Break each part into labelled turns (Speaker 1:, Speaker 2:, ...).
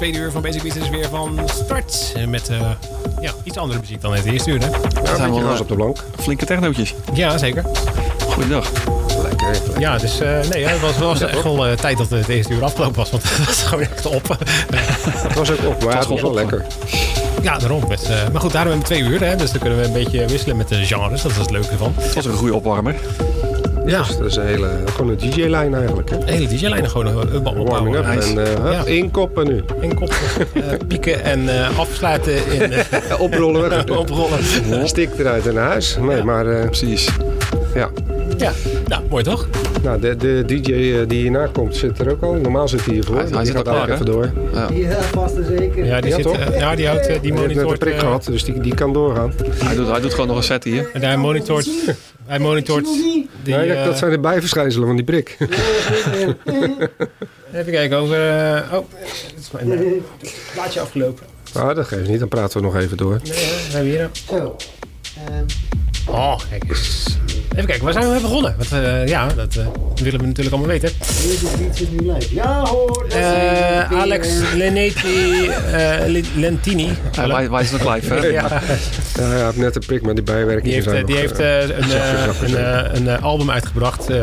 Speaker 1: Tweede uur van Basic is weer van start. Eh, Met eh, ja, iets andere muziek dan het eerste uur, hè?
Speaker 2: Ja,
Speaker 3: zijn
Speaker 2: beetje
Speaker 3: wel, eh,
Speaker 2: op de plank.
Speaker 3: Flinke technootjes.
Speaker 1: Ja, zeker.
Speaker 3: Goeiedag.
Speaker 2: Lekker, lekker.
Speaker 1: Ja, dus eh, nee, het was, was echt wel eh, tijd dat het eerste uur afgelopen was. Want het was gewoon echt op.
Speaker 2: Het was ook op, maar het was wel
Speaker 3: op.
Speaker 2: lekker.
Speaker 1: ja, daarom. Best, eh, maar goed, daarom hebben we twee uur. Hè, dus dan kunnen we een beetje wisselen met de genres. Dat is het leuke ervan.
Speaker 3: Het was een goede opwarmer.
Speaker 1: Ja,
Speaker 2: Dus dat is een hele, gewoon een DJ-lijn eigenlijk. Hè?
Speaker 1: de hele DJ-lijn gewoon een een
Speaker 2: Warming
Speaker 1: opbouwen.
Speaker 2: up
Speaker 3: Nice.
Speaker 2: en eh, hup,
Speaker 1: Ja.
Speaker 2: één koppen nu.
Speaker 1: En kop, eh, pieken en eh, afsluiten in eh,
Speaker 2: oprollen weg.
Speaker 1: oprollen.
Speaker 2: Stik eruit en naar huis. Nee,
Speaker 1: Ja.
Speaker 2: maar eh,
Speaker 3: Precies.
Speaker 2: ja.
Speaker 1: Ja, nou, mooi toch?
Speaker 2: Nou, de, de DJ eh, die hierna komt zit er ook al. Normaal zit hij hiervoor.
Speaker 3: Hij- hij
Speaker 2: die
Speaker 3: zit
Speaker 2: gaat
Speaker 3: al klaar,
Speaker 2: daar even door.
Speaker 3: Ja.
Speaker 4: Ja, vast en zeker.
Speaker 1: Ja, die,
Speaker 2: Ja,
Speaker 1: zit,
Speaker 2: toch?
Speaker 1: eh, ja, die houdt eh, die
Speaker 2: Die heeft net een
Speaker 1: monitort.
Speaker 2: prik
Speaker 1: eh,
Speaker 2: gehad, dus die, die kan doorgaan.
Speaker 3: Hij, doet, hij doet gewoon nog een set hier.
Speaker 1: en hij monitort. Hij monitort. Die,
Speaker 2: nee,
Speaker 1: eh,
Speaker 2: dat zijn de bijverschijnselen van die prik.
Speaker 1: Even kijken over. eh, oh, het is mijn plaatje afgelopen.
Speaker 2: Ah, dat geeft niet. Dan praten we nog even door.
Speaker 1: Nee, hè, we hebben hier.
Speaker 4: Zo. Ehm,
Speaker 1: Oh, kijk eens. Even kijken, waar zijn we mee begonnen? Want, eh, ja, dat eh, willen we natuurlijk allemaal weten.
Speaker 4: is nu live. Ja hoor. dat is
Speaker 1: Eh, Alex eh, Lentini.
Speaker 3: Wij, wij zijn nog live, hè?
Speaker 1: Ja,
Speaker 2: Ja, hij heeft net een prik, maar die bijwerkingen
Speaker 1: die heeft,
Speaker 2: zijn
Speaker 1: die
Speaker 2: nog,
Speaker 1: heeft een, album uitgebracht. eh,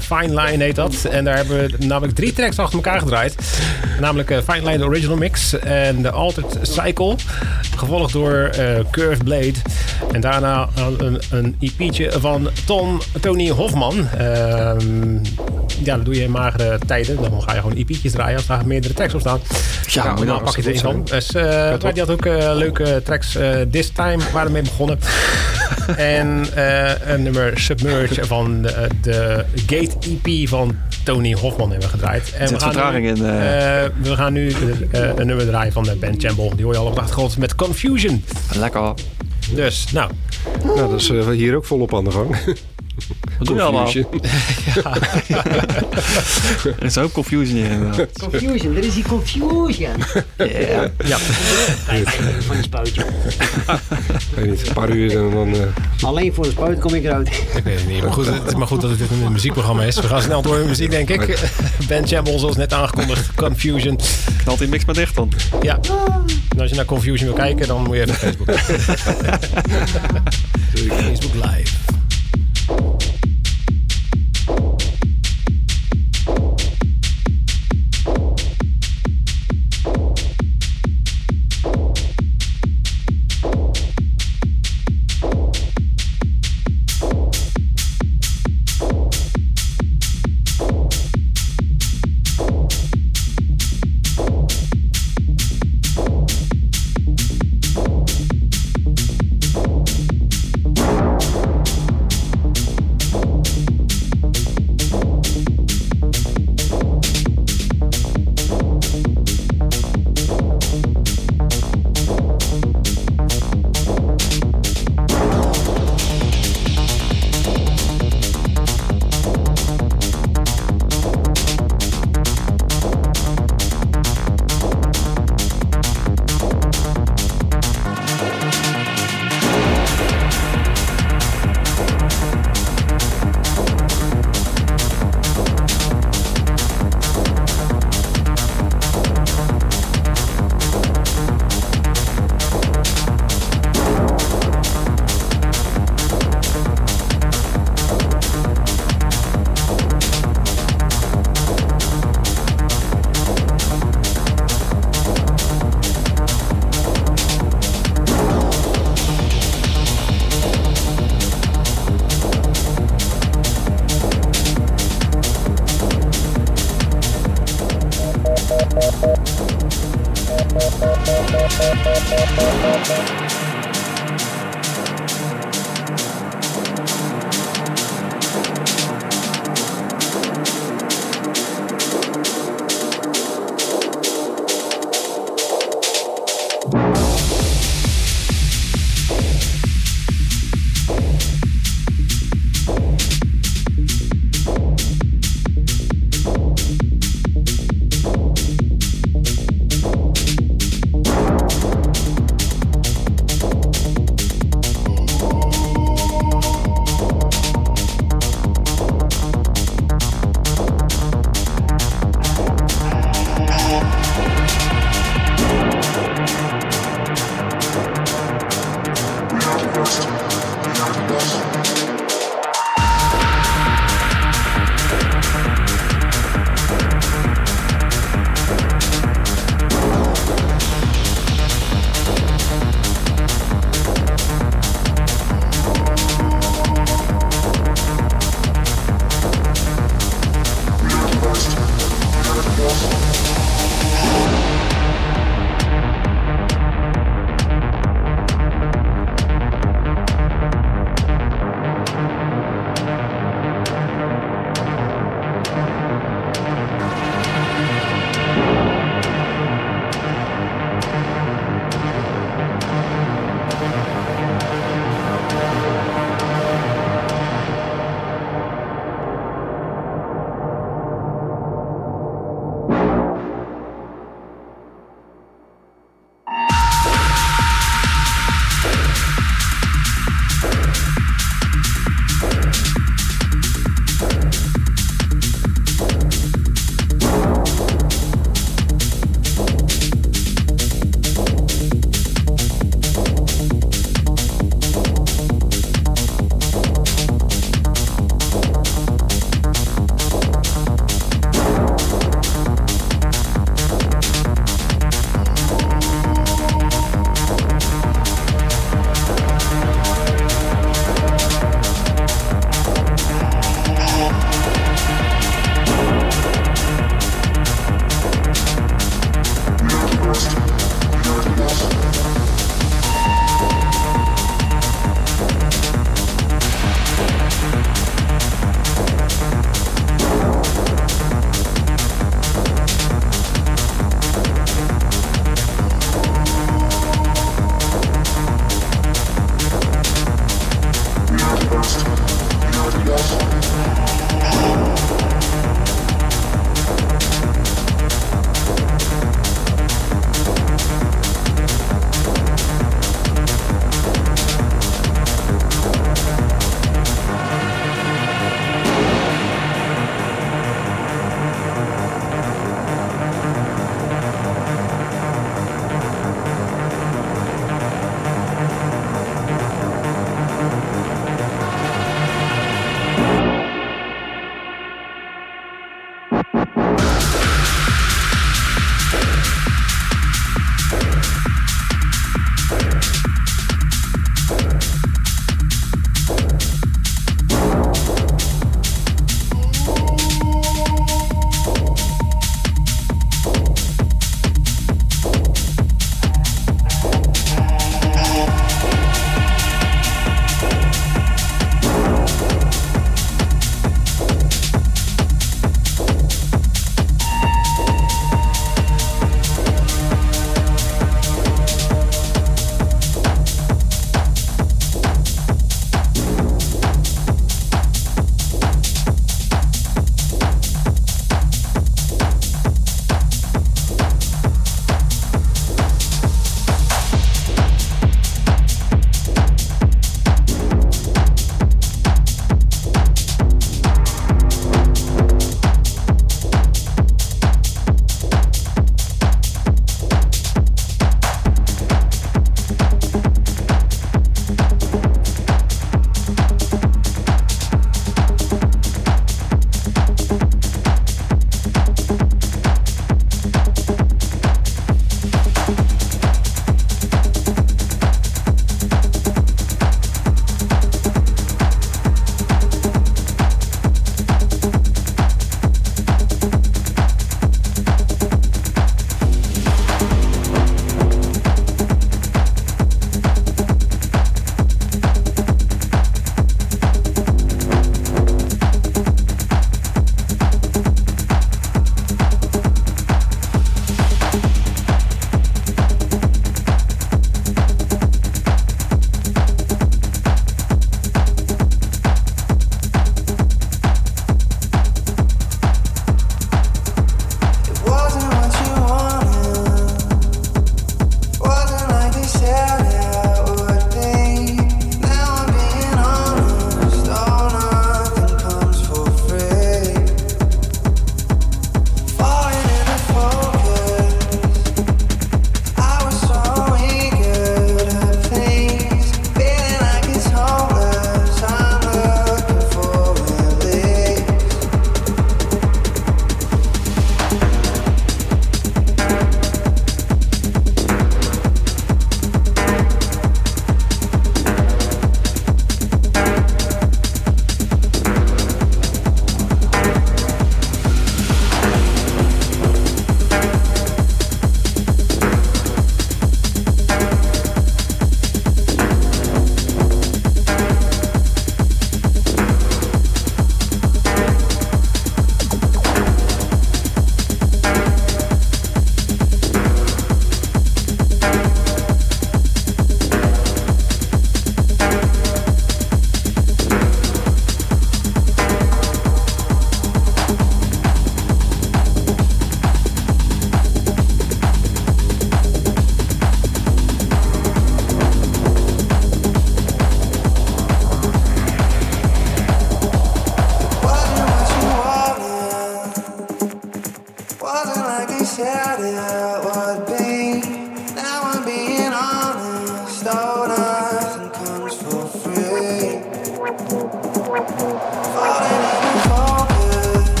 Speaker 1: Fine Line heet dat. En daar hebben we namelijk drie tracks achter elkaar gedraaid. Namelijk eh, Fine Line, de original mix. En de Altered Cycle. Gevolgd door eh, Curved Blade. En daarna een, een EP'tje van Ton, Tony Hofman. Ehm, ja, dat doe je in magere tijden. Dan ga je gewoon EP'tjes draaien als daar meerdere tracks op staan.
Speaker 3: Ja,
Speaker 1: Nou, dan pak je er één van. Dus, eh, maar die had ook eh, leuke tracks. eh, This Time waren mee begonnen. en een nummer Submerge van de, de Gate EP van Tony Hofman hebben we gedraaid. En
Speaker 3: zit vertraging
Speaker 1: nu,
Speaker 3: in,
Speaker 1: we gaan nu een nummer draaien van de Ben Chamble. Die hoor je al op de achtergrond met Confusion.
Speaker 3: Lekker.
Speaker 1: Dus, nou.
Speaker 2: Nou, dat is eh, hier ook volop aan de gang.
Speaker 3: Wat doen we allemaal?
Speaker 2: Confusion.
Speaker 3: Er is een hoop confusion hier. inderdaad.
Speaker 4: Confusion, er is die confusion.
Speaker 3: Yeah.
Speaker 1: Ja,
Speaker 4: van die spuitje.
Speaker 2: Ik weet niet, een paar uur en dan... eh,
Speaker 4: Alleen voor de spuit kom ik eruit.
Speaker 1: ik weet het niet. Maar goed, het is maar goed dat het dit een muziekprogramma is. We gaan snel door met muziek, denk ik. Ben Chamble, zoals net aangekondigd. Confusion.
Speaker 3: Knalt die mix maar dicht dan.
Speaker 1: Ja. En als je naar Confusion wil kijken, dan moet je even Facebook. Facebook Live.
Speaker 5: Thank you.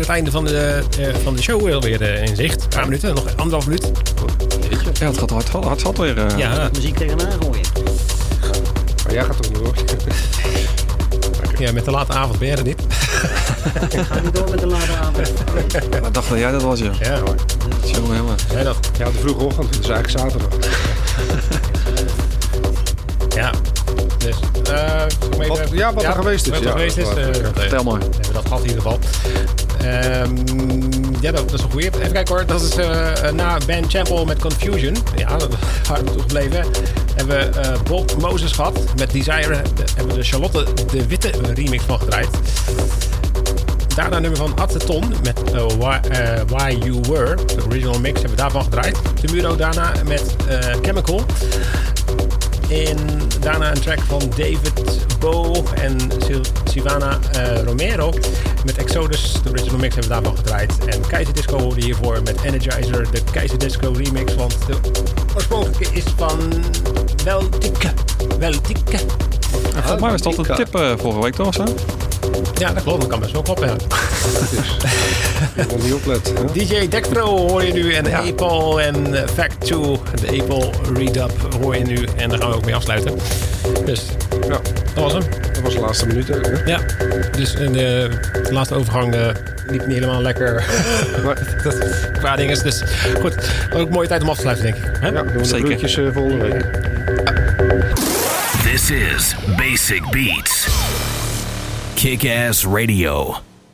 Speaker 1: Het einde van de, eh, van de show alweer eh, in zicht. Een paar minuten, nog anderhalf minuut.
Speaker 3: Ja, het gaat hard, hard, hard zat weer. eh.
Speaker 1: Ja,
Speaker 4: Muziek tegenaan gooien.
Speaker 2: Maar jij gaat toch nog door?
Speaker 1: ja, met de late avond ben je er niet.
Speaker 4: Ga niet door met de late avond.
Speaker 3: Ik dacht dat jij dat was, ja.
Speaker 1: Ja, hoor.
Speaker 3: Jongen, jongen.
Speaker 1: Jij dat?
Speaker 2: Ja, de vroege ochtend. Het is eigenlijk zaterdag.
Speaker 1: Ja. Dus, eh, ik
Speaker 2: Wat- ja, wat er geweest is.
Speaker 1: Wat er
Speaker 2: Ja,
Speaker 1: geweest is. eh,
Speaker 2: ik
Speaker 1: eh,
Speaker 3: Vertel maar.
Speaker 1: hebben we dat gehad in ieder geval. Ehm, ja, dat, is een goeie. Even kijken hoor. Dat is eh, na Ben Champel met Confusion. Ja, dat waren we toen gebleven. Hebben we eh, Bob Moses gehad met Desire. Hebben we de Charlotte de Witte remix van gedraaid. Daarna een nummer van Atteton met eh, why, eh, Why You Were. De original mix hebben we daarvan gedraaid. De Muro daarna met eh, Chemical. En daarna een track van David Bow en Sil- Silvana eh, Romero met Exodus. De original mix hebben we daarvan gedraaid. En Keizer Disco hoorde hiervoor met Energizer, de Keizer Disco remix. Want de oorspronkelijke is van Weltike. Weltike.
Speaker 3: En volgens mij was dat een tip eh, vorige week, toch? Zo?
Speaker 1: Ja, dat klopt. Dat kan best wel kloppen. Ja.
Speaker 2: Ik kon niet opletten. hè?
Speaker 1: DJ Dextro hoor je nu en
Speaker 3: Ja.
Speaker 1: Apple en eh, Fact 2, de Apple Redub hoor je nu. En daar gaan we ook mee afsluiten. Dus
Speaker 2: Ja,
Speaker 1: dat was hem.
Speaker 2: Dat was de laatste minuut. Hè?
Speaker 1: Ja, dus in de, de laatste overgang eh, liep niet helemaal lekker.
Speaker 2: Maar,
Speaker 1: dat, qua dinges. Dus goed, ook een mooie tijd om af te sluiten, denk ik. Hè?
Speaker 2: ja, doen we de
Speaker 3: Zeker.
Speaker 2: broertjes eh, volgende week.
Speaker 6: This is Basic Beats. Kick Ass Radio.